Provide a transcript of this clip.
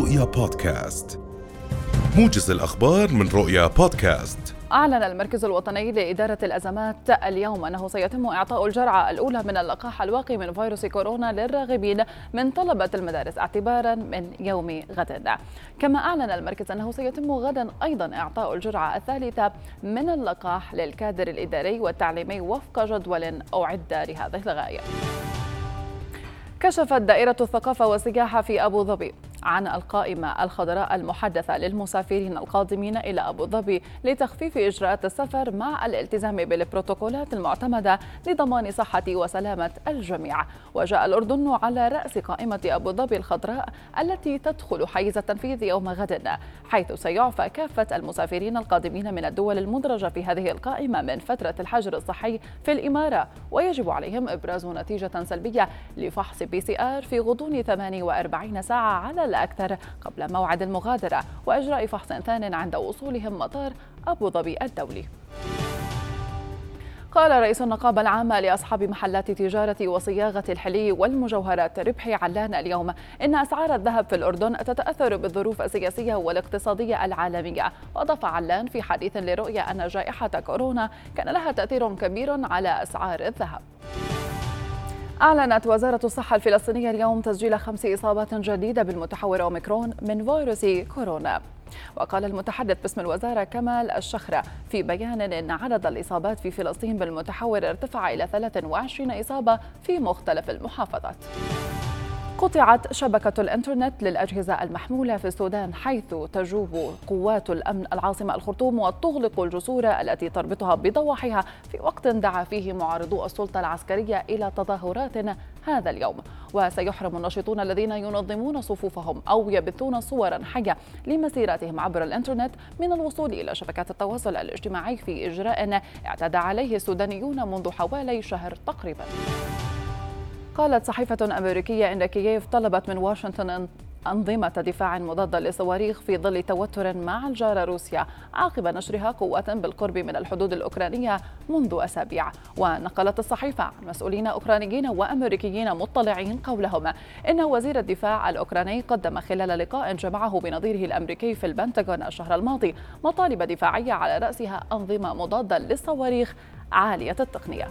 رؤيا بودكاست. موجز الأخبار من رؤيا بودكاست. أعلن المركز الوطني لإدارة الأزمات اليوم أنه سيتم إعطاء الجرعة الأولى من اللقاح الواقي من فيروس كورونا للراغبين من طلبة المدارس اعتبارا من يوم غد. كما أعلن المركز أنه سيتم غدا أيضا إعطاء الجرعة الثالثة من اللقاح للكادر الإداري والتعليمي وفق جدول أعد لهذه الغاية. كشفت دائرة الثقافة والسياحة في أبو ظبي. عن القائمة الخضراء المحدثة للمسافرين القادمين إلى أبو ظبي لتخفيف إجراءات السفر مع الالتزام بالبروتوكولات المعتمدة لضمان صحة وسلامة الجميع. وجاء الأردن على رأس قائمة أبو ظبي الخضراء التي تدخل حيز التنفيذ يوم غد حيث سيعفى كافة المسافرين القادمين من الدول المدرجة في هذه القائمة من فترة الحجر الصحي في الإمارة. ويجب عليهم إبراز نتيجة سلبية لفحص بي سي آر في غضون 48 ساعة على الأكثر قبل موعد المغادرة وإجراء فحص ثان عند وصولهم مطار أبو ظبي الدولي. قال رئيس النقابة العامة لأصحاب محلات تجارة وصياغة الحلي والمجوهرات ربحي علان اليوم إن أسعار الذهب في الأردن تتأثر بالظروف السياسية والاقتصادية العالمية. وأضاف علان في حديث لرؤيا أن جائحة كورونا كان لها تأثير كبير على أسعار الذهب. أعلنت وزارة الصحة الفلسطينية اليوم تسجيل خمس إصابات جديدة بالمتحور أوميكرون من فيروس كورونا. وقال المتحدث باسم الوزارة كمال الشخرة في بيان إن عدد الإصابات في فلسطين بالمتحور ارتفع إلى 23 إصابة في مختلف المحافظات. قطعت شبكة الإنترنت للأجهزة المحمولة في السودان حيث تجوب قوات الأمن العاصمة الخرطوم وتغلق الجسور التي تربطها بضواحيها في وقت دعا فيه معارضو السلطة العسكرية إلى تظاهرات هذا اليوم. وسيحرم الناشطون الذين ينظمون صفوفهم أو يبثون صورا حية لمسيراتهم عبر الإنترنت من الوصول إلى شبكات التواصل الاجتماعي في إجراء اعتاد عليه السودانيون منذ حوالي شهر تقريبا. قالت صحيفة أمريكية إن كييف طلبت من واشنطن أنظمة دفاع مضادة للصواريخ في ظل توتر مع الجارة روسيا عقب نشرها قوات بالقرب من الحدود الأوكرانية منذ أسابيع. ونقلت الصحيفة عن مسؤولين أوكرانيين وأمريكيين مطلعين قولهم إن وزير الدفاع الأوكراني قدم خلال لقاء جمعه بنظيره الأمريكي في البنتاغون الشهر الماضي مطالب دفاعية على رأسها أنظمة مضادة للصواريخ عالية التقنية.